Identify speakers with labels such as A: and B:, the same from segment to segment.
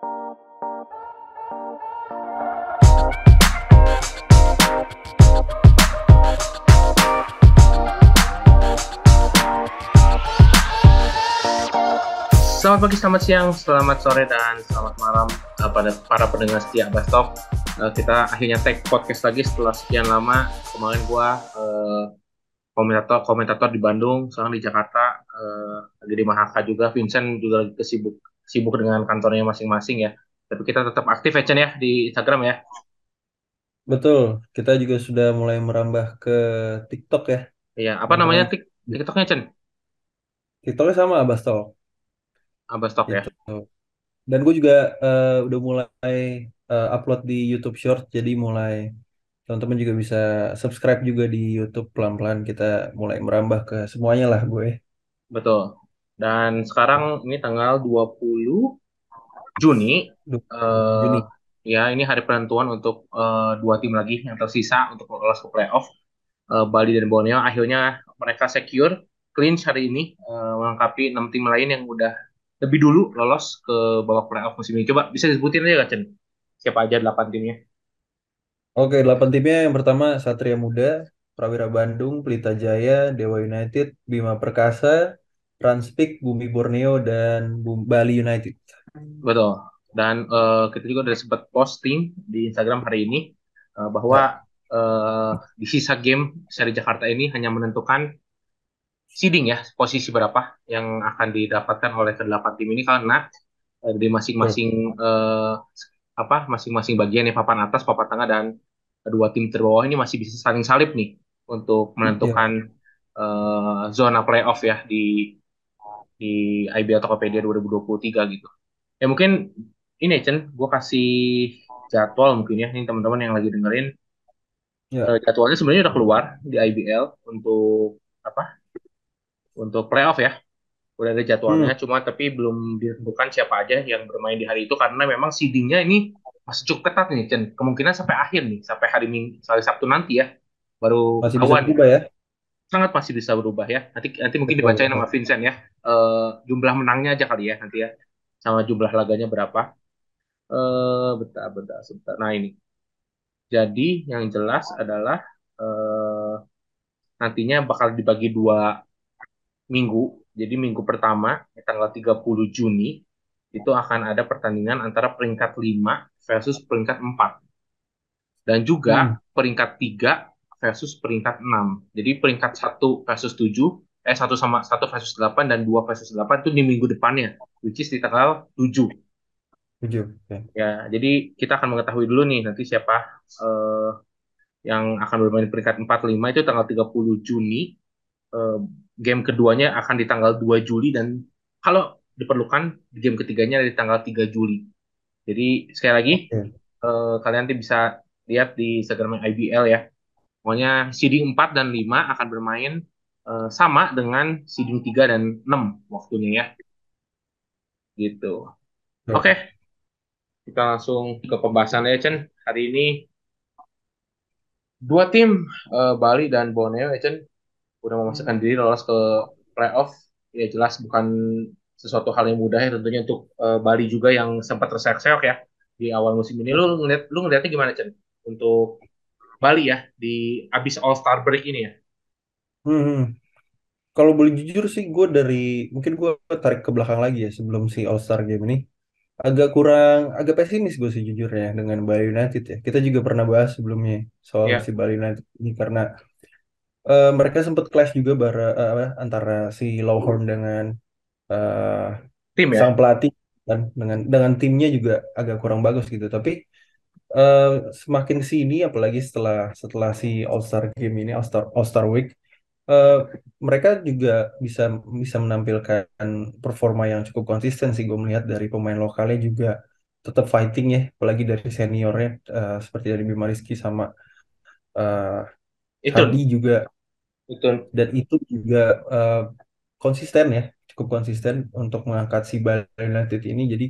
A: Selamat pagi, selamat siang, selamat sore, dan selamat malam uh, pada para pendengar setia Abastok. Uh, kita akhirnya take podcast lagi setelah sekian lama. Kemarin gua uh, komentator komentator di Bandung, sekarang di Jakarta, lagi di Mahaka juga. Vincent juga lagi kesibuk sibuk dengan kantornya masing-masing ya. Tapi kita tetap aktif ya Chen ya di Instagram ya.
B: Betul, kita juga sudah mulai merambah ke TikTok ya.
A: Iya, apa namanya Tik TikToknya Chen?
B: TikToknya sama Abastok.
A: Abastok ya.
B: Gitu. Dan gue juga uh, udah mulai uh, upload di YouTube Short, jadi mulai teman-teman juga bisa subscribe juga di YouTube pelan-pelan kita mulai merambah ke semuanya lah gue.
A: Betul. Dan sekarang ini tanggal 20 Juni. Uh, Juni. Ya, ini hari penentuan untuk uh, dua tim lagi yang tersisa untuk lolos ke playoff. Uh, Bali dan Borneo akhirnya mereka secure clinch hari ini uh, melengkapi enam tim lain yang udah lebih dulu lolos ke babak playoff musim ini. Coba bisa disebutin aja Chen? Siapa aja delapan timnya?
B: Oke, delapan timnya yang pertama Satria Muda, Prawira Bandung, Pelita Jaya, Dewa United, Bima Perkasa, Transpik, Bumi Borneo, dan Bali United.
A: Betul. Dan uh, kita juga udah sempat posting di Instagram hari ini uh, bahwa uh, di sisa game seri Jakarta ini hanya menentukan seeding ya posisi berapa yang akan didapatkan oleh kedelapan tim ini karena uh, di masing-masing uh, apa masing-masing bagian ya papan atas, papan tengah dan kedua tim terbawah ini masih bisa saling salib nih untuk menentukan yeah. uh, zona playoff ya di di IBL Tokopedia 2023 gitu. Ya mungkin ini Chen, gue kasih jadwal mungkin ya ini teman-teman yang lagi dengerin. Yeah. Uh, jadwalnya sebenarnya udah keluar di IBL untuk apa untuk playoff ya. Udah ada jadwalnya, hmm. cuma tapi belum ditentukan siapa aja yang bermain di hari itu karena memang seedingnya ini masih cukup ketat nih, Chen. Kemungkinan sampai akhir nih, sampai hari Minggu, hari Sabtu nanti ya, baru
B: masih kawan. bisa berubah ya.
A: Sangat masih bisa berubah ya. Nanti nanti mungkin betul, dibacain betul. sama Vincent ya. Uh, jumlah menangnya aja kali ya nanti ya, sama jumlah laganya berapa. Uh, bentar, bentar, sebentar. Nah ini. Jadi yang jelas adalah uh, nantinya bakal dibagi dua minggu, jadi minggu pertama tanggal 30 Juni itu akan ada pertandingan antara peringkat 5 versus peringkat 4. Dan juga hmm. peringkat 3 versus peringkat 6. Jadi peringkat 1 versus 7, eh 1 sama 1 versus 8 dan 2 versus 8 itu di minggu depannya, which is di tanggal 7.
B: 7. Okay.
A: Ya, jadi kita akan mengetahui dulu nih nanti siapa uh, yang akan bermain peringkat 4 5 itu tanggal 30 Juni. Uh, game keduanya akan di tanggal 2 Juli dan kalau diperlukan game ketiganya di tanggal 3 Juli. Jadi sekali lagi okay. uh, eh, kalian nanti bisa lihat di Instagram IBL ya. Pokoknya seeding 4 dan 5 akan bermain uh, sama dengan seeding 3 dan 6 waktunya ya. Gitu. Oke. Okay. Kita langsung ke pembahasan ya Chen. Hari ini dua tim uh, Bali dan Borneo ya Chen udah memasukkan diri lolos ke playoff ya jelas bukan sesuatu hal yang mudah ya tentunya untuk uh, Bali juga yang sempat terseok-seok ya di awal musim ini lu ngeliat lu ngeliatnya gimana Chen untuk Bali ya di abis All Star break ini ya?
B: Hmm, kalau boleh jujur sih gue dari mungkin gue tarik ke belakang lagi ya sebelum si All Star game ini. Agak kurang agak pesimis gue sih jujurnya dengan Bali United ya. Kita juga pernah bahas sebelumnya soal yeah. si Bali United ini karena uh, mereka sempat clash juga bara, uh, antara si Lowhorn dengan uh,
A: tim ya?
B: sang pelatih dan dengan dengan timnya juga agak kurang bagus gitu. Tapi uh, semakin sini apalagi setelah setelah si All Star Game ini All Star All Star Week uh, mereka juga bisa bisa menampilkan performa yang cukup konsisten sih gue melihat dari pemain lokalnya juga tetap fighting ya apalagi dari seniornya uh, seperti dari Bima Rizky sama uh,
A: itu
B: Hardy juga.
A: Itu
B: dan itu juga uh, konsisten ya cukup konsisten untuk mengangkat si Bali United ini. Jadi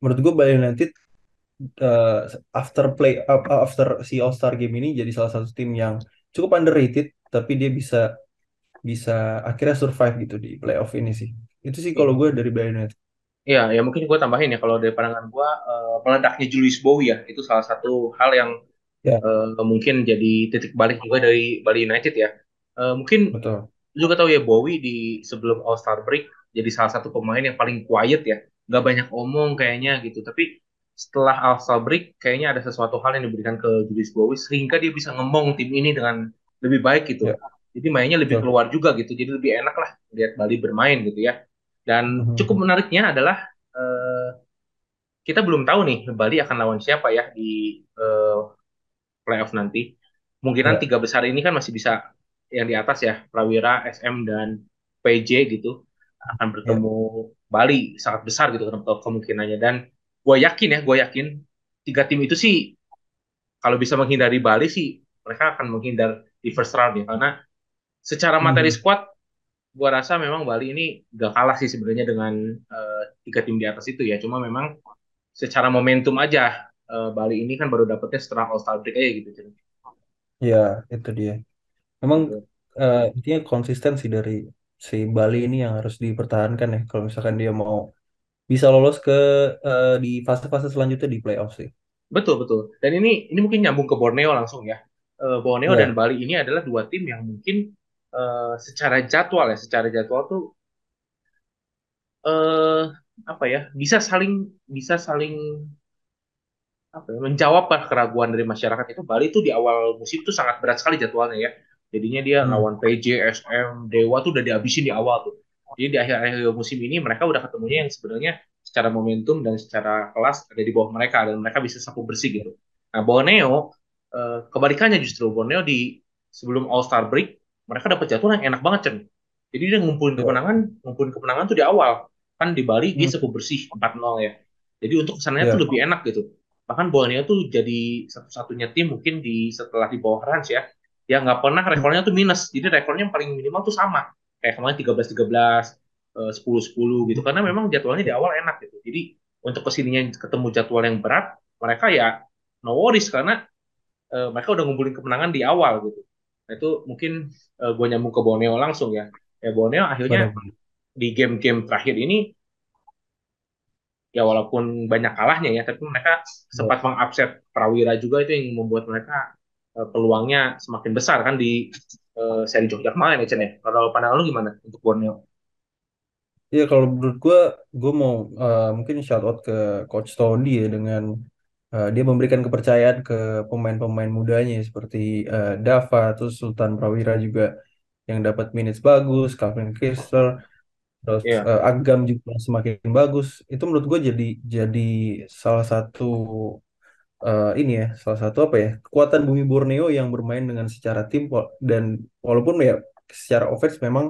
B: menurut gue Bali United uh, after play uh, after si All Star Game ini jadi salah satu tim yang cukup underrated tapi dia bisa bisa akhirnya survive gitu di playoff ini sih itu sih kalau gue dari Bali United
A: Iya, ya mungkin gue tambahin ya kalau dari pandangan gue uh, meledaknya Julius Bowie ya itu salah satu hal yang
B: Ya,
A: uh, mungkin jadi titik balik juga dari Bali United ya. Uh, mungkin
B: betul.
A: juga tahu ya Bowie di sebelum All Star break jadi salah satu pemain yang paling quiet ya, nggak banyak omong kayaknya gitu. Tapi setelah All Star break kayaknya ada sesuatu hal yang diberikan ke Julius Bowie sehingga dia bisa ngomong tim ini dengan lebih baik gitu.
B: Ya,
A: Jadi mainnya lebih
B: betul.
A: keluar juga gitu. Jadi lebih enak lah lihat Bali bermain gitu ya. Dan cukup
B: Mhm.
A: menariknya adalah eh, kita belum tahu nih Bali akan lawan siapa ya di eh, playoff nanti. Kemungkinan
B: Ya,
A: tiga besar ini kan masih bisa yang di atas ya, Prawira, SM dan PJ gitu akan
B: ya.
A: bertemu Bali sangat besar gitu ke- kemungkinannya dan gue yakin ya, gue yakin tiga tim itu sih kalau bisa menghindari Bali sih mereka akan menghindar di first round ya karena secara materi
B: Mhm.
A: squad gue rasa memang Bali ini gak kalah sih sebenarnya dengan eh, tiga tim di atas itu ya cuma memang secara momentum aja eh, Bali ini kan baru dapetnya setelah All Star break aja gitu.
B: Ya, itu dia. Memang eh, intinya konsistensi dari si Bali ini yang harus dipertahankan ya. Kalau misalkan dia mau bisa lolos ke eh, di fase-fase selanjutnya di playoff sih.
A: Betul betul. Dan ini ini mungkin nyambung ke Borneo langsung ya. Eh, Borneo dan
B: Ya,
A: Bali ini adalah dua tim yang mungkin eh, secara jadwal ya, secara jadwal tuh eh apa ya bisa saling bisa saling apa ya, menjawab keraguan dari masyarakat itu Bali itu di awal musim itu sangat berat sekali jadwalnya ya. Jadinya dia
B: hmm,
A: lawan PJ, SM, Dewa tuh udah dihabisin di awal tuh. Jadi di akhir-akhir musim ini mereka udah ketemunya yang sebenarnya secara momentum dan secara kelas ada di bawah mereka dan mereka bisa sapu bersih gitu. Nah Borneo eh, kebalikannya justru Borneo di sebelum All Star break mereka dapat jadwal yang enak banget Cen. Jadi dia ngumpulin
B: ya.
A: kemenangan, ngumpulin kemenangan tuh di awal. Kan di Bali dia
B: Hmm,
A: sapu bersih 4-0 ya. Jadi untuk ke sananya tuh
B: ya,
A: lebih enak gitu bahkan Borneo tuh jadi satu-satunya tim mungkin di setelah di bawah Rans ya yang nggak pernah rekornya tuh minus jadi rekornya yang paling minimal tuh sama kayak kemarin 13-13 eh, 10-10 gitu. Karena memang jadwalnya di awal enak gitu. Jadi untuk ke sininya ketemu jadwal yang berat mereka ya no worries karena eh, mereka udah ngumpulin kemenangan di awal gitu. Nah, itu mungkin eh, gue nyambung ke Borneo langsung ya. Ya Borneo akhirnya
B: benar-benar.
A: di game-game terakhir ini ya walaupun banyak kalahnya ya, tapi mereka sempat mengupset Prawira juga itu yang membuat mereka eh, peluangnya semakin besar kan di eh, seri Jogja kemarin ya Chen ya. Kalau pandangan lu gimana untuk Borneo?
B: Iya, kalau menurut gue, gue mau eh, mungkin shout out ke Coach Tony ya dengan eh, dia memberikan kepercayaan ke pemain-pemain mudanya ya, seperti eh, Dava, terus Sultan Prawira juga yang dapat minutes bagus, Calvin Kessler, terus
A: Iya,
B: eh, Agam juga semakin bagus. Itu menurut gue jadi jadi salah satu eh, ini ya, salah satu apa ya kekuatan Bumi Borneo yang bermain dengan secara tim wa- dan walaupun ya secara offense memang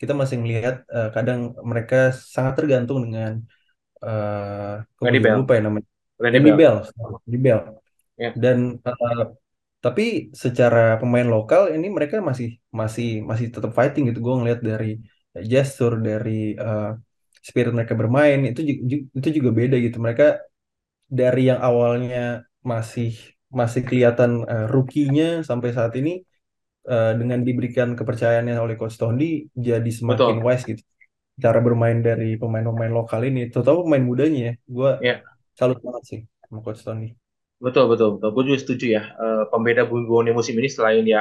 B: kita masih melihat eh, kadang mereka sangat tergantung dengan eh gue
A: Randy Bell.
B: lupa ya namanya.
A: Randy Bell.
B: Bell Bell.
A: Ya,
B: dan eh, tapi secara pemain lokal ini mereka masih masih masih tetap fighting gitu. Gue ngeliat dari gestur dari eh, spirit mereka bermain itu ju- ju- itu juga beda gitu. Mereka dari yang awalnya masih masih kelihatan eh, rookie-nya sampai saat ini eh, dengan diberikan kepercayaannya oleh Coach Tondi jadi semakin
A: betul.
B: wise gitu cara bermain dari pemain-pemain lokal ini terutama pemain mudanya ya gue
A: Ya,
B: salut banget sih sama Coach Tondi
A: betul betul betul. Gue juga setuju ya. Eh, pembeda Bumi musim ini selain ya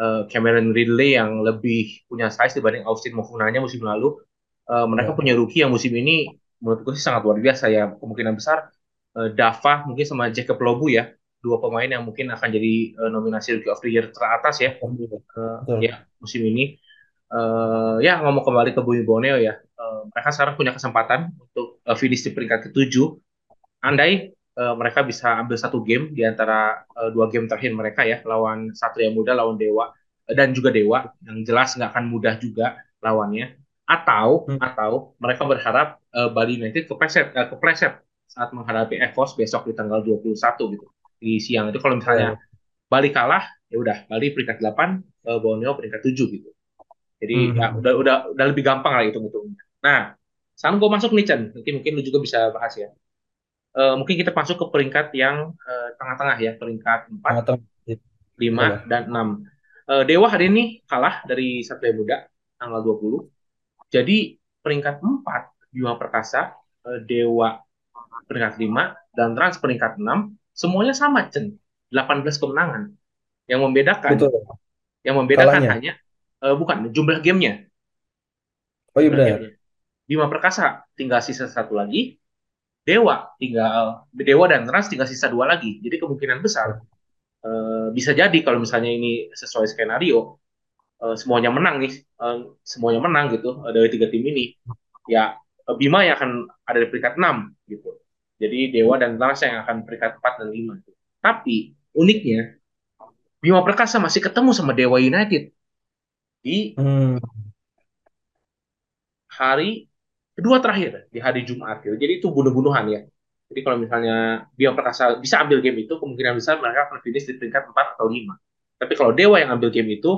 A: eh, Cameron Ridley yang lebih punya size dibanding Austin Mofunanya musim lalu, eh, mereka
B: ya
A: punya rookie yang musim ini menurut gue sih sangat luar biasa ya. Kemungkinan besar eh, Dava mungkin sama Jacob Lobu ya, dua pemain yang mungkin akan jadi eh, nominasi Rookie of the Year teratas ya,
B: Tondi,
A: eh,
B: betul
A: ya musim ini. Eh, ya ngomong kembali ke Bumi Borneo ya, eh, mereka sekarang punya kesempatan untuk eh, finish di peringkat ketujuh. Andai eh, mereka bisa ambil satu game di antara eh, dua game terakhir mereka ya, lawan Satria Muda, lawan Dewa dan juga Dewa, yang jelas nggak akan mudah juga lawannya. Atau
B: Hmm,
A: atau mereka berharap eh, Bali United kepleset eh, kepleset saat menghadapi Evos besok di tanggal 21 gitu di siang itu kalau
B: ya,
A: misalnya
B: ya.
A: Bali kalah ya udah Bali peringkat 8 eh, Borneo peringkat 7 gitu. Jadi
B: Hmm,
A: ya
B: hmm,
A: udah udah udah lebih gampang lah hitung-hitungnya. Nah, sekarang gue masuk nih Chan, nanti mungkin lu juga bisa bahas ya. Eh, mungkin kita masuk ke peringkat yang eh, tengah-tengah ya, peringkat 4,
B: tengah-tengah Ya,
A: 5,
B: boleh
A: dan 6. Eh, Dewa hari ini kalah dari Satria Muda tanggal 20. Jadi peringkat 4 Bima Perkasa Dewa peringkat 5 dan Trans peringkat 6 semuanya sama Cen. 18 kemenangan. Yang membedakan
B: Betul.
A: yang membedakan
B: Kalahnya.
A: hanya eh, bukan jumlah gamenya.
B: Oh iya benar.
A: gamenya. Bima Perkasa tinggal sisa satu lagi. Dewa tinggal Dewa dan Trans tinggal sisa dua lagi. Jadi kemungkinan besar eh, bisa jadi kalau misalnya ini sesuai skenario eh, semuanya menang nih semuanya menang gitu eh, dari tiga tim ini ya Bima yang akan ada di peringkat 6 gitu jadi Dewa dan Trans yang akan peringkat 4 dan 5 tapi uniknya Bima Perkasa masih ketemu sama Dewa United di
B: Hmm.
A: hari kedua terakhir di hari Jumat gitu. Jadi itu bunuh-bunuhan ya. Jadi kalau misalnya Bima Perkasa bisa ambil game itu, kemungkinan besar mereka akan finish di peringkat 4 atau 5. Tapi kalau Dewa yang ambil game itu,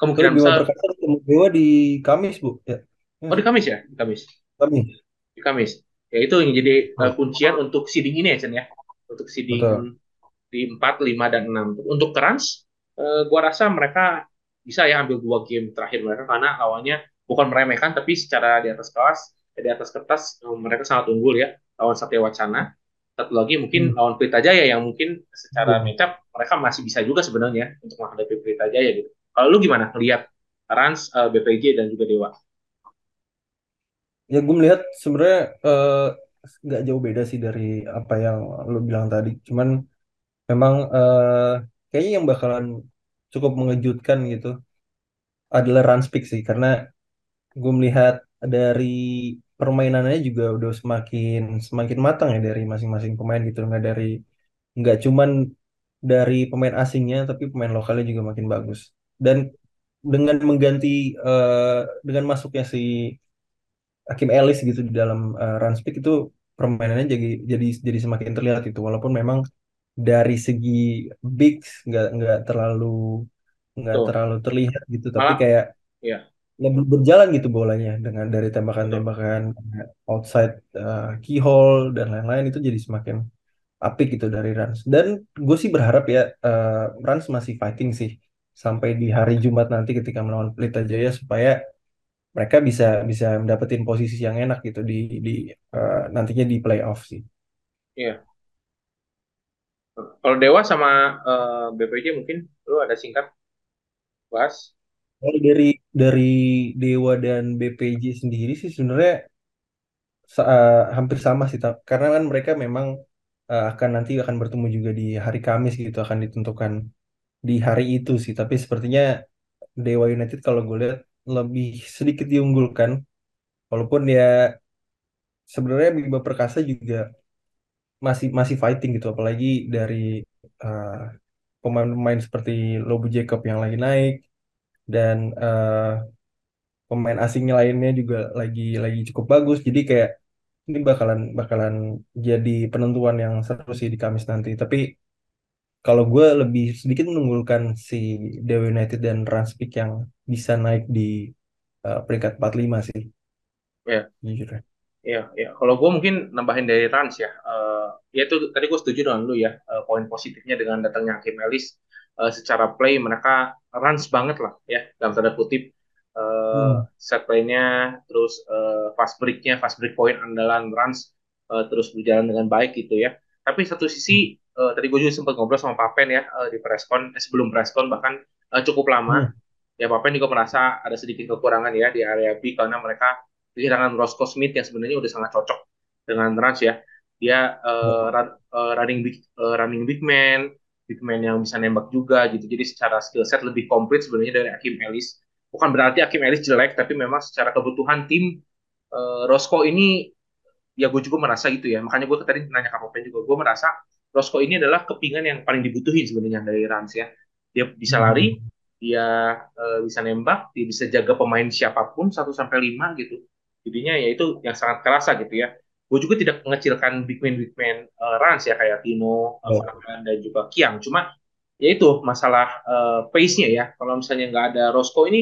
A: kemungkinan
B: Bima
A: besar
B: Perkasa ketemu Dewa di Kamis, Bu. Ya. Ya,
A: oh di Kamis ya, di Kamis,
B: Kamis.
A: di Kamis. Ya itu yang jadi uh, kuncian untuk seeding ini ya, Chen ya. Untuk seeding
B: betul.
A: di 4, 5 dan 6. Untuk Trans, eh, gua rasa mereka bisa ya ambil dua game terakhir mereka karena lawannya bukan meremehkan tapi secara di atas kelas, eh, di atas kertas mereka sangat unggul ya lawan Satya Wacana. Satu lagi mungkin
B: Hmm.
A: lawan Pelita Jaya yang mungkin secara
B: Iya.
A: matchup mereka masih bisa juga sebenarnya untuk menghadapi Pelita Jaya gitu. Kalau lu gimana ngelihat Rans, eh, BPJ dan juga Dewa?
B: Ya gue melihat sebenarnya eh, nggak jauh beda sih dari apa yang lo bilang tadi. Cuman memang eh, kayaknya yang bakalan cukup mengejutkan gitu adalah Ranspik sih. Karena gue melihat dari permainannya juga udah semakin semakin matang ya dari masing-masing pemain gitu. Nggak dari nggak cuman dari pemain asingnya tapi pemain lokalnya juga makin bagus. Dan dengan mengganti eh, dengan masuknya si Hakim Ellis gitu di dalam eh, Ranspik itu permainannya jadi jadi jadi semakin terlihat itu walaupun memang dari segi bigs nggak nggak terlalu nggak terlalu terlihat gitu. Tapi
A: malah
B: kayak
A: ya
B: lebih berjalan gitu bolanya dengan dari tembakan-tembakan outside eh, keyhole dan lain-lain itu jadi semakin apik gitu dari Rans. Dan gue sih berharap ya eh, Rans masih fighting sih sampai di hari Jumat nanti ketika melawan Pelita Jaya supaya mereka bisa bisa mendapatkan posisi yang enak gitu di di eh, nantinya di playoff sih.
A: Iya. Kalau Dewa sama eh, BPJ mungkin lu ada singkat bahas?
B: Kalau dari dari Dewa dan BPJ sendiri sih sebenarnya eh, hampir sama sih karena kan mereka memang eh, akan nanti akan bertemu juga di hari Kamis gitu akan ditentukan di hari itu sih tapi sepertinya Dewa United kalau gue lihat lebih sedikit diunggulkan. Walaupun ya sebenarnya Bima Perkasa juga masih masih fighting gitu. Apalagi dari eh, pemain-pemain seperti Lobu Jacob yang lagi naik dan eh, pemain asingnya lainnya juga lagi lagi cukup bagus. Jadi kayak ini bakalan bakalan jadi penentuan yang seru sih di Kamis nanti. Tapi kalau gue lebih sedikit menunggulkan si Dewa United dan Ranspik yang bisa naik di eh, peringkat 45 sih
A: Ya,
B: jujur ya.
A: Iya, iya. Kalau gue mungkin nambahin dari Rans ya. Eh ya itu tadi gue setuju dengan lu ya. Eh, poin positifnya dengan datangnya Hakim Ellis eh, secara play mereka runs banget lah ya dalam tanda kutip. Eh
B: Hmm.
A: set play-nya, terus eh, fast break-nya, fast break point andalan runs eh, terus berjalan dengan baik gitu ya. Tapi satu sisi eh, tadi gue juga sempat ngobrol sama Papen ya eh, di preskon eh, sebelum preskon bahkan eh, cukup lama
B: Hmm.
A: Ya Papen juga merasa ada sedikit kekurangan ya di area B karena mereka kehilangan Roscoe Smith yang sebenarnya udah sangat cocok dengan Rans ya. Dia eh, run- eh, running big eh, running big man, big man yang bisa nembak juga gitu. Jadi secara skill set lebih komplit sebenarnya dari Hakim Ellis. Bukan berarti Hakim Ellis jelek, tapi memang secara kebutuhan tim eh, Roscoe ini ya gue juga merasa gitu ya. Makanya gue tadi nanya ke Papen juga, gue merasa Roscoe ini adalah kepingan yang paling dibutuhin sebenarnya dari Rans ya. Dia bisa lari,
B: Hmm.
A: Dia eh, bisa nembak, dia bisa jaga pemain siapa pun satu sampai lima gitu. Jadinya ya itu yang sangat kerasa gitu ya. Gue juga tidak mengecilkan big man big man eh, Rans ya kayak Tino,
B: Ya.
A: Fernand, dan juga Kiang. Cuma ya itu masalah eh, pace-nya ya. Kalau misalnya nggak ada Roscoe ini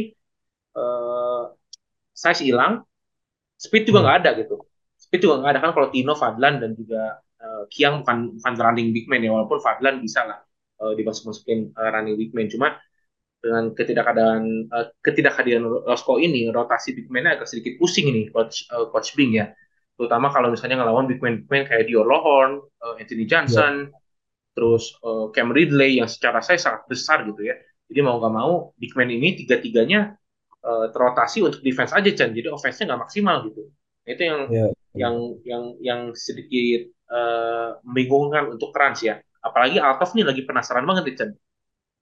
A: eh, size hilang, speed juga
B: Hmm.
A: nggak ada gitu. Speed juga nggak ada kan kalau Tino, Fadlan dan juga eh, Kiang bukan bukan running big man ya walaupun Fadlan bisa lah eh, dimasuk-masukin eh, running big man. Cuma dengan ketidakhadiran eh, ketidakhadiran Roscoe ini rotasi big man agak sedikit pusing ini coach eh, coach Bing ya. terutama kalau misalnya ngelawan big man big man kayak Dior Lohorn, uh, Anthony
B: Ya,
A: Johnson, terus uh, Cam Ridley yang secara saya sangat besar gitu ya. Jadi mau nggak mau big man ini tiga-tiganya uh, terotasi untuk defense aja Chan. Jadi offense-nya nggak maksimal gitu. Nah, itu yang
B: ya,
A: yang yang yang sedikit uh, membingungkan untuk Rans ya. Apalagi Altov nih lagi penasaran banget nih Chan.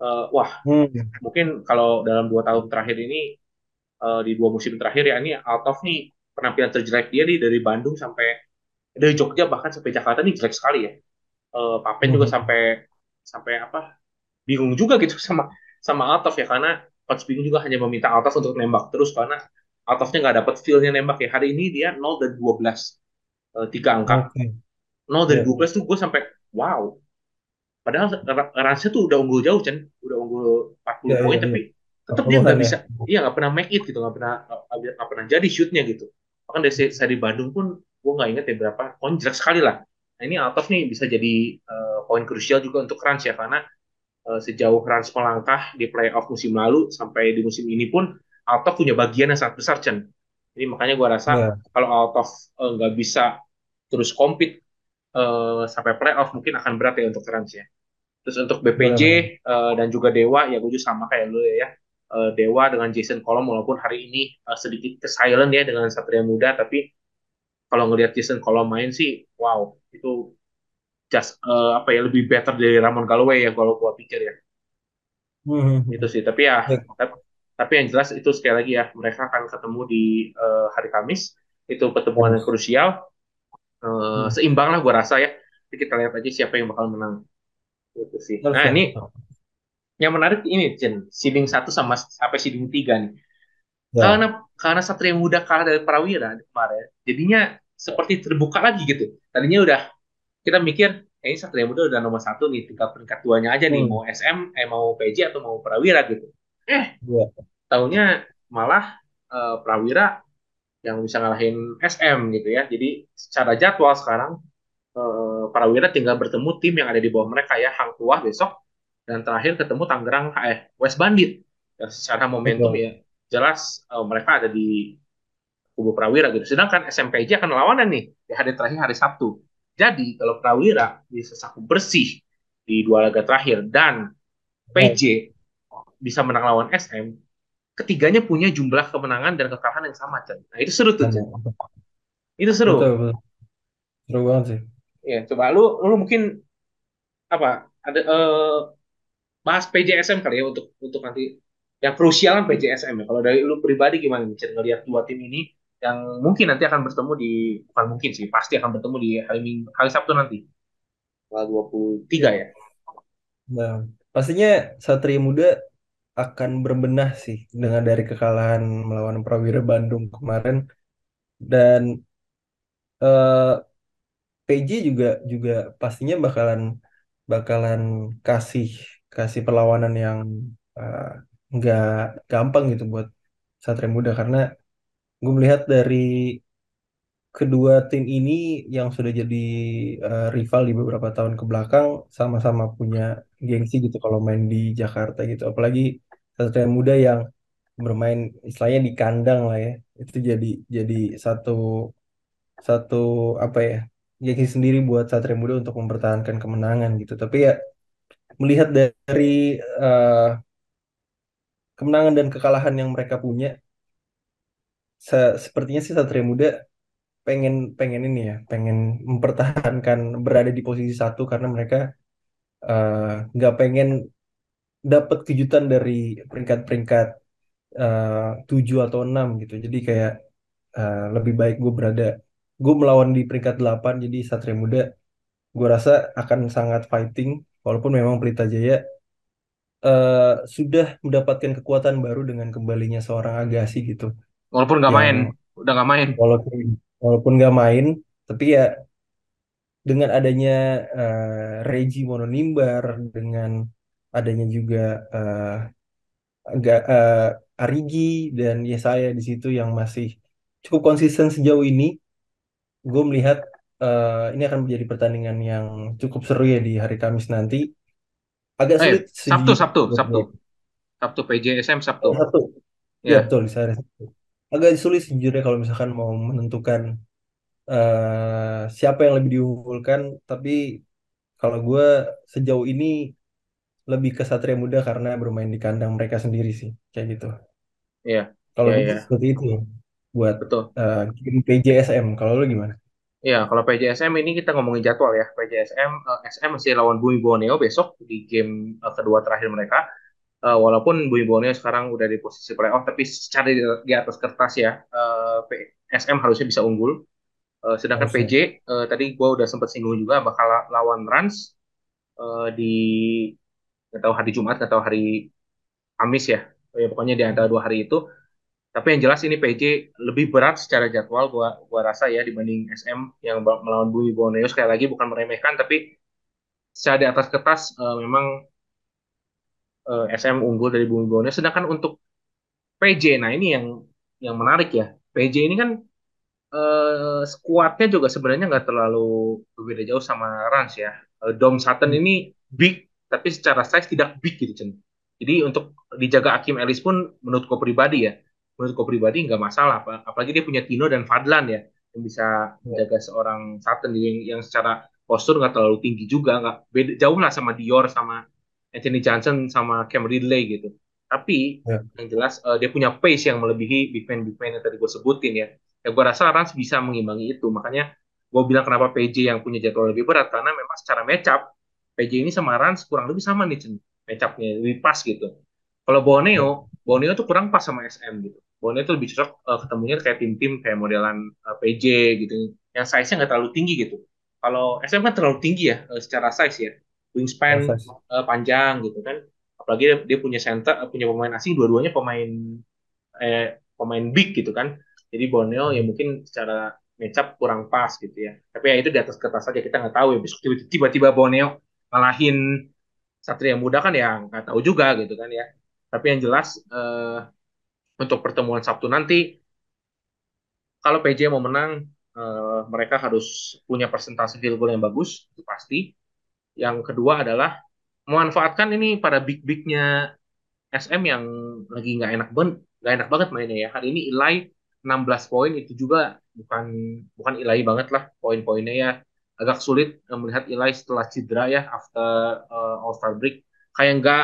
A: Uh, wah
B: Hmm,
A: mungkin kalau dalam dua tahun terakhir ini uh, di dua musim terakhir ya ini Altov nih penampilan terjelek dia nih dari Bandung sampai dari Jogja bahkan sampai Jakarta nih jelek sekali ya. Uh, Papen juga
B: hmm,
A: sampai sampai apa bingung juga gitu sama sama Altov ya karena coach bingung juga hanya meminta Altov untuk nembak terus karena Altovnya nggak dapat feel-nya nembak ya. Hari ini dia 0 dan 12 uh, tiga angka.
B: Oke.
A: 0 dari
B: Ya,
A: 12 tuh gue sampai wow padahal Ransnya tuh udah unggul jauh Chen udah unggul 40
B: ya,
A: poin
B: ya, ya.
A: tapi tetap dia
B: 40-an
A: nggak
B: ya.
A: bisa iya nggak pernah make it gitu nggak pernah nggak pernah jadi shootnya gitu. Bahkan dari seri Bandung pun gue nggak inget ya berapa poin jelek sekali lah. Nah ini Altov nih bisa jadi uh, poin krusial juga untuk Rans ya karena uh, sejauh Rans melangkah di playoff musim lalu sampai di musim ini pun Altov punya bagian yang sangat besar Chen jadi makanya gue rasa
B: Ya,
A: kalau Altov uh, nggak bisa terus compete uh, sampai playoff mungkin akan berat ya untuk Rans ya. Terus untuk BPJ uh, dan juga Dewa ya gue juga sama kayak lu ya. Uh, Dewa dengan Jason Kolom walaupun hari ini uh, sedikit ke silent ya dengan Satria Muda tapi kalau ngelihat Jason Kolom main sih wow itu just uh, apa ya lebih better dari Ramon Galloway ya kalau gua pikir ya.
B: Hmm,
A: Itu sih tapi ya
B: Ya,
A: tap- tapi yang jelas itu sekali lagi ya mereka akan ketemu di uh, hari Kamis. Itu pertemuan yang krusial Uh,
B: Hmm.
A: seimbang lah gua rasa ya. Jadi kita lihat aja siapa yang bakal menang. Itu sih. Nah, ini yang menarik ini, Jen. Seeding satu sama sampai seeding tiga nih. Karena
B: Ya.
A: karena Satria Muda kalah dari Prawira kemarin, jadinya seperti terbuka lagi gitu. Tadinya udah kita mikir, eh, ini Satria Muda udah nomor satu nih, tinggal peringkat duanya aja nih,
B: Hmm.
A: mau SM, eh mau PJ atau mau Prawira gitu. Eh,
B: Ya.
A: tahunya malah eh, Prawira yang bisa ngalahin SM gitu ya. Jadi secara jadwal sekarang eh, Prawira tinggal bertemu tim yang ada di bawah mereka ya, Hang Tuah besok dan terakhir ketemu Tangerang eh West Bandit. Dan secara momentum
B: Betul.
A: ya jelas eh, mereka ada di kubu Prawira gitu. Sedangkan SMPJ akan lawanan nih di hari terakhir hari Sabtu. Jadi kalau Prawira bisa saku bersih di dua laga terakhir dan
B: Ya.
A: PJ bisa menang lawan SM, ketiganya punya jumlah kemenangan dan kekalahan yang sama, Chan. Nah, itu seru tuh, Chan. Itu
B: Betul,
A: seru.
B: betul. Seru banget sih.
A: Ya, coba lu lu mungkin apa ada eh, bahas PJSM kali ya untuk untuk nanti yang krusial kan PJSM ya. Kalau dari lu pribadi gimana nih Chan, ngelihat dua tim ini yang mungkin nanti akan bertemu di bukan mungkin sih, pasti akan bertemu di hari Minggu, hari Sabtu nanti. Tanggal 23 ya.
B: Nah, pastinya Satria Muda akan berbenah sih dengan dari kekalahan melawan Prawira Bandung kemarin. Dan eh, PJ juga juga pastinya bakalan bakalan kasih kasih perlawanan yang eh, nggak gampang gitu buat Satria Muda. Karena gue melihat dari kedua tim ini yang sudah jadi eh, rival di beberapa tahun ke belakang sama-sama punya gengsi gitu kalau main di Jakarta gitu. Apalagi Satria Muda yang bermain istilahnya di kandang lah ya. Itu jadi jadi satu satu apa ya gengsi sendiri buat Satria Muda untuk mempertahankan kemenangan gitu. Tapi ya melihat dari eh, kemenangan dan kekalahan yang mereka punya se- sepertinya sih Satria Muda pengen pengen ini ya pengen mempertahankan berada di posisi satu karena mereka eh, nggak pengen dapat kejutan dari peringkat-peringkat eh, tujuh atau enam gitu jadi kayak eh, lebih baik gue berada gue melawan di peringkat 8 jadi Satria Muda gue rasa akan sangat fighting walaupun memang Pelita Jaya eh, sudah mendapatkan kekuatan baru dengan kembalinya seorang Agassi gitu
A: Walaupun nggak main, udah nggak main.
B: walaupun walaupun nggak main tapi ya dengan adanya eh, Reggie Mononimbar dengan adanya juga eh, agak eh, Arigi dan Yesaya di situ yang masih cukup konsisten sejauh ini gue melihat eh, ini akan menjadi pertandingan yang cukup seru ya di hari Kamis nanti agak
A: Eh,
B: sulit
A: Sabtu, Sabtu,
B: buat
A: Sabtu.
B: gue.
A: Sabtu PJSM Sabtu.
B: Oh, satu ya
A: Ya,
B: betul di hari Sabtu agak sulit sejujurnya kalau misalkan mau menentukan eh, siapa yang lebih diunggulkan, tapi kalau gue sejauh ini lebih ke Satria Muda karena bermain di kandang mereka sendiri sih, kayak gitu.
A: Iya,
B: Kalau gue
A: iya,
B: seperti itu buat
A: betul.
B: eh, game PJSM. Kalau lu gimana?
A: Iya, kalau PJSM ini kita ngomongin jadwal ya. PJSM, eh, SM masih lawan Bumi Borneo besok di game eh, kedua terakhir mereka. Eh, walaupun Bumi Borneo sekarang udah di posisi playoff, tapi secara di, di atas kertas ya, P- SM harusnya bisa unggul. Eh, sedangkan PJ,
B: Harusnya.
A: eh, tadi gue udah sempat singgung juga bakal la- lawan Rans eh, di nggak tahu hari Jumat, nggak tahu hari Kamis ya. Ya, pokoknya di antara dua hari itu. Tapi yang jelas ini PJ lebih berat secara jadwal gua gua rasa ya dibanding SM yang melawan Bumi Borneo sekali lagi bukan meremehkan tapi secara di atas kertas eh, memang eh, SM unggul dari Bumi Borneo sedangkan untuk PJ nah ini yang yang menarik ya PJ ini kan eh, skuadnya juga sebenarnya nggak terlalu berbeda jauh sama Rans ya. Eh, Dom Sutton ini big, tapi secara size tidak big gitu, Chen. Jadi untuk dijaga Hakim Ellis pun menurutku pribadi ya, menurutku pribadi nggak masalah. Ap- Apalagi dia punya Tino dan Fadlan ya, yang bisa menjaga seorang Sutton yang, yang secara postur nggak terlalu tinggi juga, nggak beda jauh lah sama Dior, sama Anthony Johnson, sama Cam Ridley gitu. Tapi
B: ya,
A: yang jelas eh, dia punya pace yang melebihi big man big man yang tadi gue sebutin ya ya gue rasa Rans bisa mengimbangi itu. Makanya gue bilang kenapa PJ yang punya jadwal lebih berat karena memang secara matchup PJ ini sama Rans kurang lebih sama nih matchupnya lebih pas gitu. Kalau Borneo Borneo tuh kurang pas sama SM gitu. Borneo tuh lebih cocok eh, ketemunya kayak tim-tim kayak modelan eh, PJ gitu. Yang size-nya nggak terlalu tinggi gitu. Kalau SM kan terlalu tinggi ya eh, secara size ya. Wingspan eh, panjang gitu kan. Apalagi dia, dia punya center punya pemain asing dua-duanya pemain eh, pemain big gitu kan. Jadi Borneo ya mungkin secara matchup kurang pas gitu ya. Tapi ya itu di atas kertas saja kita nggak tahu ya. Besok tiba- tiba-tiba Borneo ngalahin Satria Muda kan ya nggak tahu juga gitu kan ya. Tapi yang jelas eh, untuk pertemuan Sabtu nanti kalau PJ mau menang eh, mereka harus punya persentase field goal yang bagus itu pasti. Yang kedua adalah memanfaatkan ini para big-bignya SM yang lagi nggak enak banget nggak enak banget mainnya ya hari ini Ilai 16 poin itu juga bukan bukan Ilai banget lah poin-poinnya ya. Agak sulit eh, melihat Ilai setelah cedera ya after eh, All Star break. Kayak nggak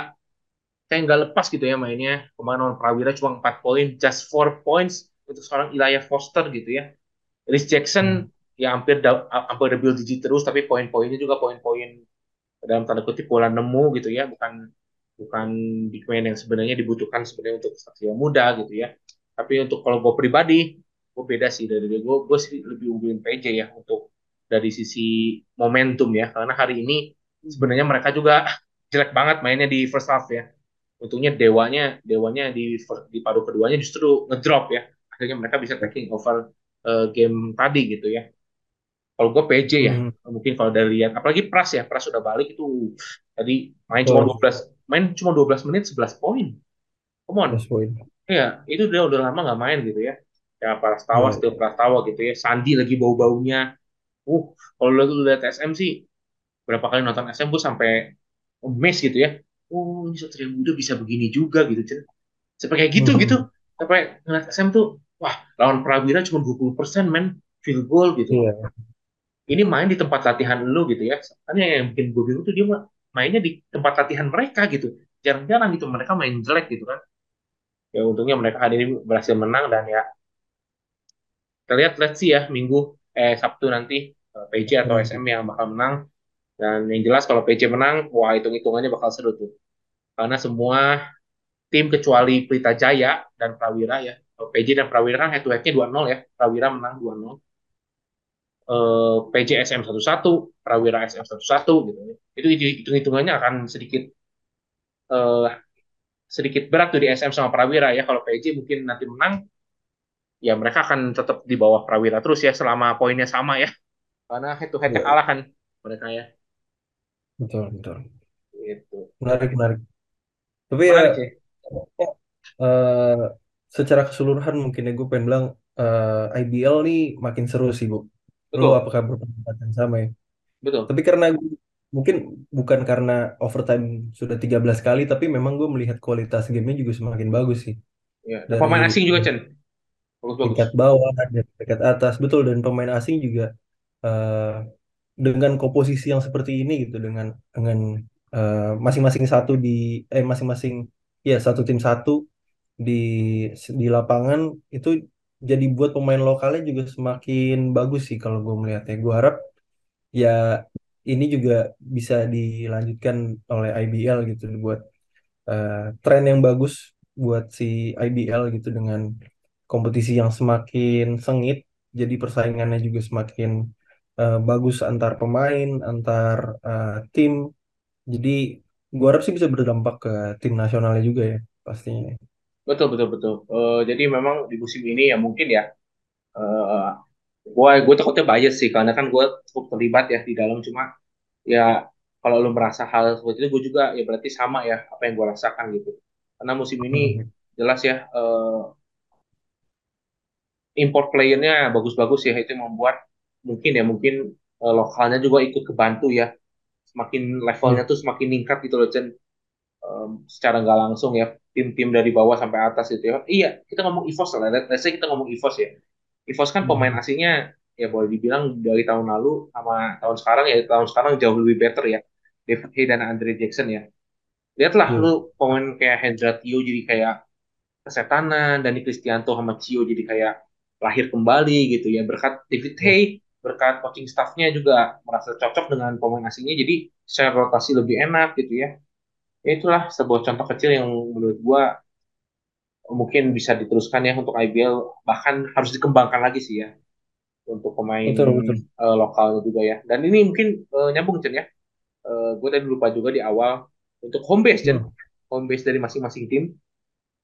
A: kayak nggak lepas gitu ya mainnya. Kemarin lawan Prawira cuma 4 poin just four points untuk seorang Ilaiah Foster gitu ya. Rhys Jackson
B: Hmm.
A: ya hampir da- hampir double digit terus tapi poin-poinnya juga poin-poin dalam tanda kutip bola nemu gitu ya. Bukan bukan big man yang sebenarnya dibutuhkan sebenarnya untuk satria muda gitu ya tapi untuk kalau gue pribadi gue beda sih dari dia gue gue sih lebih unggulin PJ ya untuk dari sisi momentum ya karena hari ini sebenarnya mereka juga jelek banget mainnya di first half ya untungnya dewanya dewanya di di paruh keduanya justru ngedrop ya akhirnya mereka bisa taking over eh, game tadi gitu ya kalau gue PJ ya,
B: Hmm.
A: mungkin kalau dari lihat, apalagi Pras ya, Pras sudah balik itu tadi main cuma
B: Betul.
A: 12 main cuma 12 menit 11 poin. Come on.
B: Plus poin.
A: Iya, itu dia udah lama nggak main gitu ya. Ya Prastawa, still Prastawa gitu ya. Sandi lagi bau-baunya. Uh, kalau lu lihat SM sih, berapa kali nonton SM gue sampai amazed gitu ya. Oh, ini Satria Muda bisa begini juga gitu, Cen. Sampai kayak gitu gitu.
B: Hmm.
A: Sampai ngeliat SM tuh, wah, lawan Prawira cuma 20% men field goal gitu
B: Iya,
A: ini main di tempat latihan lu gitu ya. Kan yang bikin gue bingung tuh dia mainnya di tempat latihan mereka gitu. Jarang-jarang gitu mereka main jelek gitu kan. Ya untungnya mereka hari ini berhasil menang dan ya kita lihat let's see ya minggu eh Sabtu nanti eh, PJ atau. SM yang bakal menang. Dan yang jelas kalau PJ menang, wah hitung-hitungannya bakal seru tuh. Karena semua tim kecuali Pelita Jaya dan Prawira ya. Kalau PJ dan Prawira kan head to headnya 2-0 ya. Prawira menang 2-0. eh, PJSM satu Prawira SM satu gitu. Itu hitung-hitungannya akan sedikit eh, sedikit berat tuh di SM sama Prawira ya. Kalau PJ mungkin nanti menang, ya mereka akan tetap di bawah Prawira terus ya selama poinnya sama ya. Karena head to headnya
B: Iya,
A: kalah kan mereka ya.
B: betul, betul.
A: Gitu.
B: Menarik, menarik. Tapi ya
A: Menarik sih.
B: eh, secara keseluruhan mungkin ya gue pengen bilang eh, IBL nih makin seru sih, Bu. Lu
A: Betul,
B: apakah berpendapat yang sama ya?
A: betul.
B: Tapi karena gue- mungkin bukan karena overtime sudah 13 kali, tapi memang gue melihat kualitas gamenya juga semakin bagus sih.
A: Ya. Dan
B: Dari
A: pemain asing juga Chen. Bagus-bagus.
B: bawah dan peringkat atas betul dan pemain asing juga eh, dengan komposisi yang seperti ini gitu dengan dengan eh, masing-masing satu di eh masing-masing ya satu tim satu di di lapangan itu jadi buat pemain lokalnya juga semakin bagus sih kalau gue melihatnya. Gue harap ya ini juga bisa dilanjutkan oleh IBL gitu buat eh, tren yang bagus buat si IBL gitu dengan kompetisi yang semakin sengit, jadi persaingannya juga semakin eh, bagus antar pemain, antar eh, tim. Jadi gua harap sih bisa berdampak ke tim nasionalnya juga ya pastinya.
A: Betul, betul, betul. Eh, jadi memang di musim ini ya mungkin ya, eh gue gue takutnya bias sih, karena kan gue cukup terlibat ya di dalam. Cuma ya kalau lu merasa hal seperti itu, gue juga ya berarti sama ya apa yang gue rasakan gitu. Karena musim ini
B: Hmm,
A: jelas ya eh, import playernya bagus-bagus ya, itu yang membuat mungkin ya mungkin eh, lokalnya juga ikut kebantu ya. Semakin levelnya
B: Iya,
A: tuh semakin meningkat gitu loh, Chen. Em, secara nggak langsung ya tim-tim dari bawah sampai atas gitu ya. Iya, kita ngomong EVOS lah. Let- Let's say kita ngomong EVOS ya. EVOS kan pemain
B: Hmm,
A: asingnya ya boleh dibilang dari tahun lalu sama tahun sekarang ya tahun sekarang jauh lebih better ya. David Hay dan Andre Jackson ya. Lihatlah
B: iya,
A: lu pemain kayak Hendra Tio jadi kayak kesetanan, Dani Kristianto sama Cio jadi kayak lahir kembali gitu ya. Berkat David
B: iya.
A: Hay, berkat coaching staffnya juga merasa cocok dengan pemain asingnya jadi secara rotasi lebih enak gitu ya. Ya itulah sebuah contoh kecil yang menurut gua mungkin bisa diteruskan ya untuk IBL bahkan harus dikembangkan lagi sih ya untuk pemain
B: Betul, betul.
A: eh, lokalnya juga ya. Dan ini mungkin eh, nyambung Chen ya. Eh, gue tadi lupa juga di awal untuk home base Chen.
B: Hmm.
A: Home base dari masing-masing tim.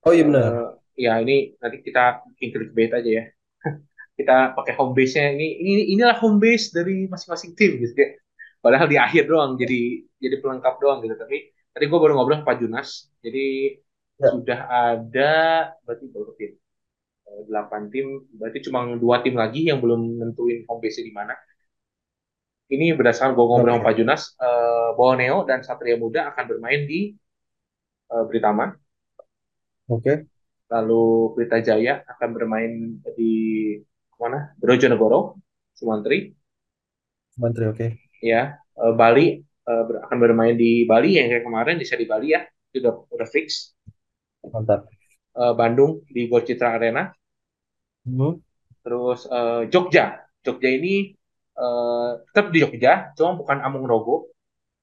B: Oh iya benar.
A: ya ini nanti kita bikin clickbait aja ya. Kita pakai home base-nya ini ini inilah home base dari masing-masing tim gitu ya. Padahal di akhir doang jadi jadi pelengkap doang gitu. Tapi tadi gue baru ngobrol sama Pak Junas. Jadi
B: Ya,
A: sudah ada berarti berapa tim? Eh, Delapan tim. Berarti cuma dua tim lagi yang belum nentuin home base-nya di mana. Ini berdasarkan gue ngobrol sama Pak Junas, eh, Borneo dan Satria Muda akan bermain di eh, Britama.
B: oke.
A: Lalu Pelita Jaya akan bermain di mana? Brojonegoro, Sumantri.
B: Mantri, oke.
A: Ya, Eh, Bali ber- akan bermain di Bali yang kayak kemarin di seri Bali ya. Itu udah, udah fix.
B: Mantap.
A: Eh, Bandung di Gor Citra Arena.
B: Hmm,
A: Terus eh, Jogja. Jogja ini eh, tetap di Jogja, cuma bukan Amung Rogo.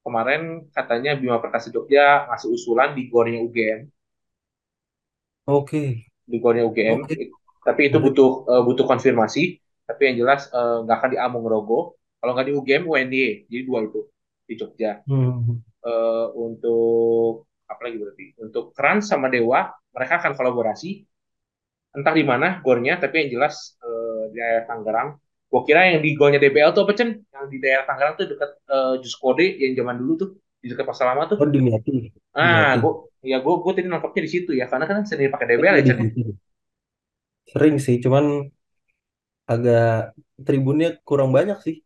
A: Kemarin katanya Bima Perkasa Jogja ngasih usulan di gornya UGM.
B: Oke,
A: di gornya UGM.
B: oke.
A: Tapi itu butuh eh, butuh konfirmasi. Tapi yang jelas nggak akan di Amung Rogo. Kalau nggak di UGM, UNY. Jadi dua itu di Jogja.
B: Hmm,
A: Eh, untuk apa lagi berarti? Untuk Trans sama Dewa, mereka akan kolaborasi. Entah di mana gornya, tapi yang jelas eh, di daerah Tangerang. Gua kira yang di gornya DBL tuh apa Cen? Yang di daerah Tangerang tuh dekat eh, Jus Kode yang zaman dulu tuh di dekat Pasar Lama tuh.
B: Oh, Dimyati.
A: Ah, gua ya gua gua tadi nangkapnya di situ ya, karena kan sendiri pakai DBL ya
B: di
A: Cen.
B: Sering sih, cuman agak tribunnya kurang banyak sih.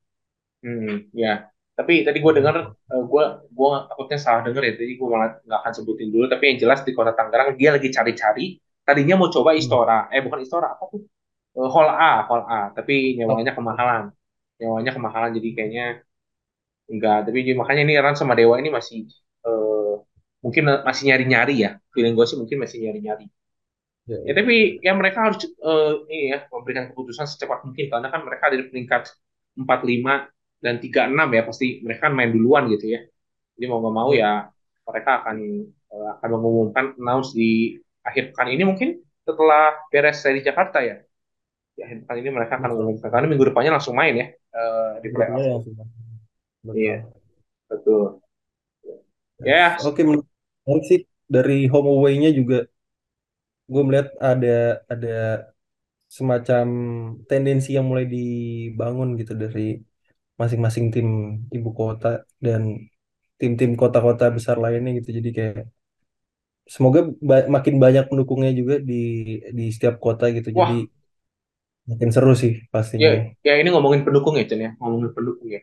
A: Hmm, ya. Tapi tadi gue dengar, eh, gue gue takutnya salah dengar ya. Jadi gue malah nggak akan sebutin dulu. Tapi yang jelas di kota Tangerang dia lagi cari-cari. Tadinya mau coba
B: Hmm.
A: Istora, eh bukan Istora apa tuh? Eh, Hall A, Hall A. Tapi
B: Oh,
A: nyewanya kemahalan. Nyewanya kemahalan jadi kayaknya enggak. Tapi makanya ini Ran sama Dewa ini masih eh, mungkin masih nyari-nyari ya. Feeling gue sih mungkin masih nyari-nyari.
B: ya,
A: Ya
B: ya,
A: tapi
B: ya.
A: mereka harus eh, ini ya memberikan keputusan secepat mungkin karena kan mereka ada di peringkat 45 dan 36 ya pasti mereka kan main duluan gitu ya. Jadi mau nggak mau
B: Ya,
A: mereka akan eh, akan mengumumkan announce di akhir pekan ini mungkin setelah beres dari Jakarta ya. Di akhir pekan ini mereka akan mengumumkan karena minggu depannya langsung main ya eh, di playoff. Iya,
B: Betul.
A: Ya,
B: Oke, menarik sih dari home away-nya juga gue melihat ada ada semacam tendensi yang mulai dibangun gitu dari masing-masing tim ibu kota dan tim-tim kota-kota besar lainnya gitu. Jadi kayak semoga ba- makin banyak pendukungnya juga di di setiap kota gitu. Jadi
A: wah,
B: makin seru sih
A: ya
B: pastinya.
A: ya ini ngomongin pendukung ya Chen ya, ngomongin pendukung ya.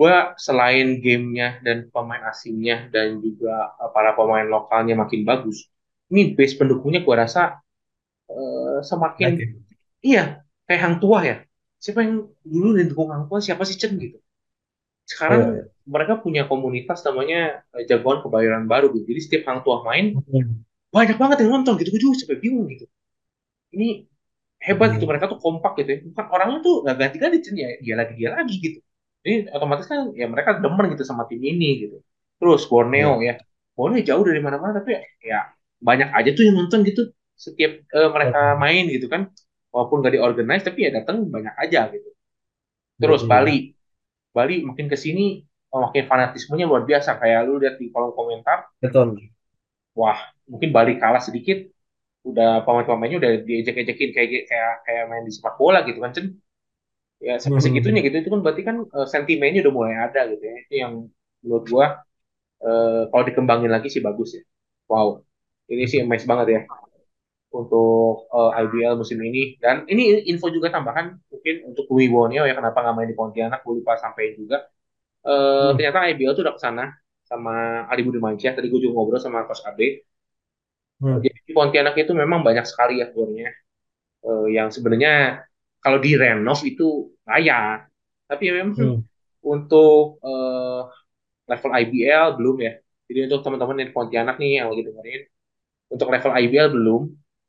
A: gue selain gamenya dan pemain asingnya dan juga eh, para pemain lokalnya makin bagus, ini base pendukungnya gue rasa eh, semakin
B: ya.
A: iya kayak Hang Tuah ya siapa yang dulu dukung Hang Tuah siapa sih Chen gitu. Sekarang
B: Iya, iya.
A: mereka punya komunitas namanya eh, Jagoan Kebayoran Baru gitu. Jadi setiap Hang Tuah main
B: Hmm.
A: banyak banget yang nonton gitu. Gue juga sampai bingung gitu. Ini hebat gitu.
B: Hmm.
A: mereka tuh kompak gitu ya. Bukan orangnya tuh nggak ganti-ganti Chen ya dia lagi dia lagi gitu. Jadi otomatis kan ya mereka demen gitu sama tim ini gitu. Terus Borneo
B: Iya.
A: ya. Borneo jauh dari mana-mana tapi ya, ya banyak aja tuh yang nonton gitu. Setiap eh, mereka main gitu kan walaupun gak diorganize tapi ya datang banyak aja gitu. Terus
B: iya.
A: Bali. Bali makin ke sini oh, makin fanatismenya luar biasa. Kayak lu lihat di kolom komentar.
B: Betul.
A: wah mungkin Bali kalah sedikit. Udah pemain-pemainnya udah diejek-ejekin kayak kayak kayak main di sepak bola gitu kan Cen. Ya sampai segitunya
B: Hmm.
A: gitu. Itu kan berarti kan eh, sentimennya udah mulai ada gitu ya. Itu yang menurut gua eh, kalau dikembangin lagi sih bagus ya. Wow. Ini sih emes banget ya untuk eh, IBL musim ini. Dan ini info juga tambahan mungkin untuk Louis ya kenapa nggak main di Pontianak. Gue lupa sampai juga. Eh,
B: Hmm.
A: ternyata IBL tuh udah ke sana sama Ali Budi Mansyah tadi gue juga ngobrol sama Coach Eh,
B: Hmm.
A: jadi di Pontianak itu memang banyak sekali ya bornya eh, yang sebenarnya kalau direnov itu layak tapi memang
B: Hmm.
A: untuk eh, level IBL belum ya. Jadi untuk teman-teman di Pontianak nih yang lagi dengerin untuk level IBL belum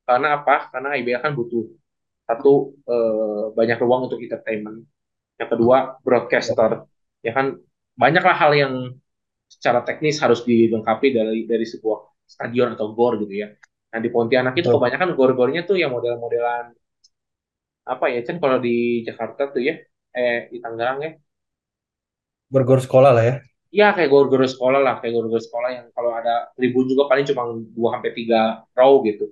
A: karena apa? Karena IBL kan butuh satu eh, banyak ruang untuk entertainment. Yang kedua broadcaster. Ya kan banyaklah hal yang secara teknis harus dilengkapi dari dari sebuah stadion atau gor gitu ya. Nah di Pontianak itu
B: Betul.
A: kebanyakan gor-gornya tuh yang model-modelan apa ya kan kalau di Jakarta tuh ya eh di Tangerang ya.
B: Bergor sekolah lah ya.
A: ya kayak gor-gor sekolah lah. Kayak gor-gor sekolah yang kalau ada tribun juga paling cuma 2 sampai 3 row gitu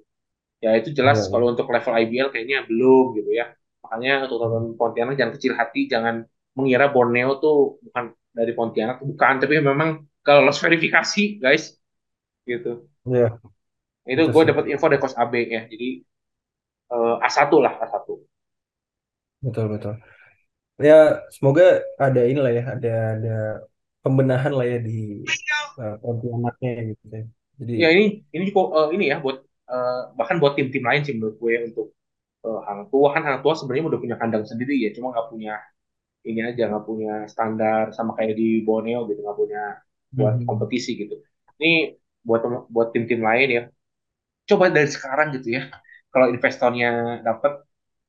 A: ya itu jelas
B: Iya,
A: kalau untuk level IBL kayaknya belum gitu ya. Makanya untuk teman. Pontianak jangan kecil hati jangan mengira Borneo tuh bukan dari Pontianak bukan. Tapi memang kalau lolos verifikasi guys gitu.
B: Iya,
A: itu gue dapat info dari Coach AB ya. Jadi eh, A1 lah A1
B: Betul, betul. Ya, semoga ada inilah ya, ada ada pembenahan lah ya di uh, Pontianaknya gitu ya. Jadi,
A: ya ini ini juga eh, ini ya buat eh, bahkan buat tim-tim lain sih menurut gue untuk eh, Hang Tua. Kan Hang Tua sebenarnya udah punya kandang sendiri ya cuma nggak punya ini aja nggak punya standar sama kayak di Borneo gitu nggak punya buat
B: Mhm.
A: kompetisi gitu. Ini buat buat tim-tim lain ya. Coba dari sekarang gitu ya. Kalau investornya dapat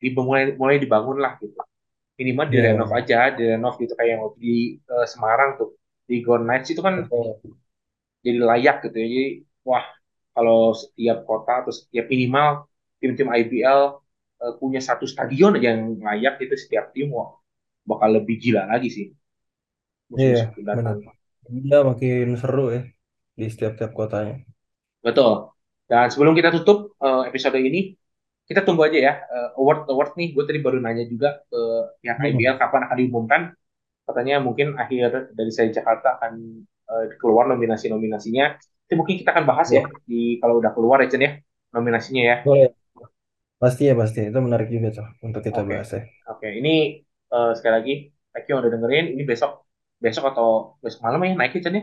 A: dimulai mulai dibangun lah gitu. Minimal
B: ya,
A: direnov aja direnov gitu kayak yang waktu di eh, Semarang tuh. Di Gor Nights itu kan
B: betul.
A: jadi layak gitu ya. Jadi wah kalau setiap kota atau setiap minimal tim-tim IBL eh, punya satu stadion aja yang layak itu setiap tim wah bakal lebih gila lagi sih
B: Iya, benar. Iya, makin seru ya di setiap-tiap kotanya.
A: betul dan sebelum kita tutup eh, episode ini kita tunggu aja ya eh, award award nih gue tadi baru nanya juga ke pihak
B: Hmm.
A: IBL kapan akan diumumkan katanya mungkin akhir dari saya Jakarta akan eh, keluar nominasi-nominasinya. Itu mungkin kita akan bahas ya
B: Ya,
A: di kalau udah keluar ya Chen ya nominasinya ya.
B: boleh. Pasti ya, pasti. Itu menarik juga tuh untuk kita
A: Oke.
B: bahas ya.
A: Oke, ini eh, sekali lagi thank you yang udah dengerin. Ini besok besok atau besok malam ya naiknya Chen ya?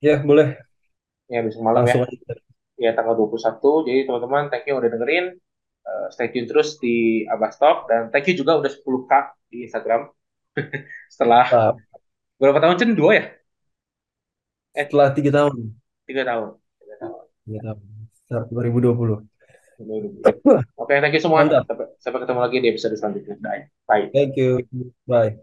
B: Ya, boleh.
A: Ya besok malam ya.
B: Langsung aja.
A: Ya tanggal 21. Jadi teman-teman thank you yang udah dengerin. Eh, stay tune terus di Abastalk dan thank you juga udah 10k di Instagram setelah
B: Nah,
A: berapa tahun Chen? Dua ya? Eh,
B: setelah tiga tahun.
A: tiga tahun. Tiga tahun.
B: Tiga tahun. Start 2020.
A: Oke, thank you semua.
B: Mantap.
A: Sampai, sampai ketemu lagi di episode selanjutnya. Bye. Bye.
B: Thank you. Bye.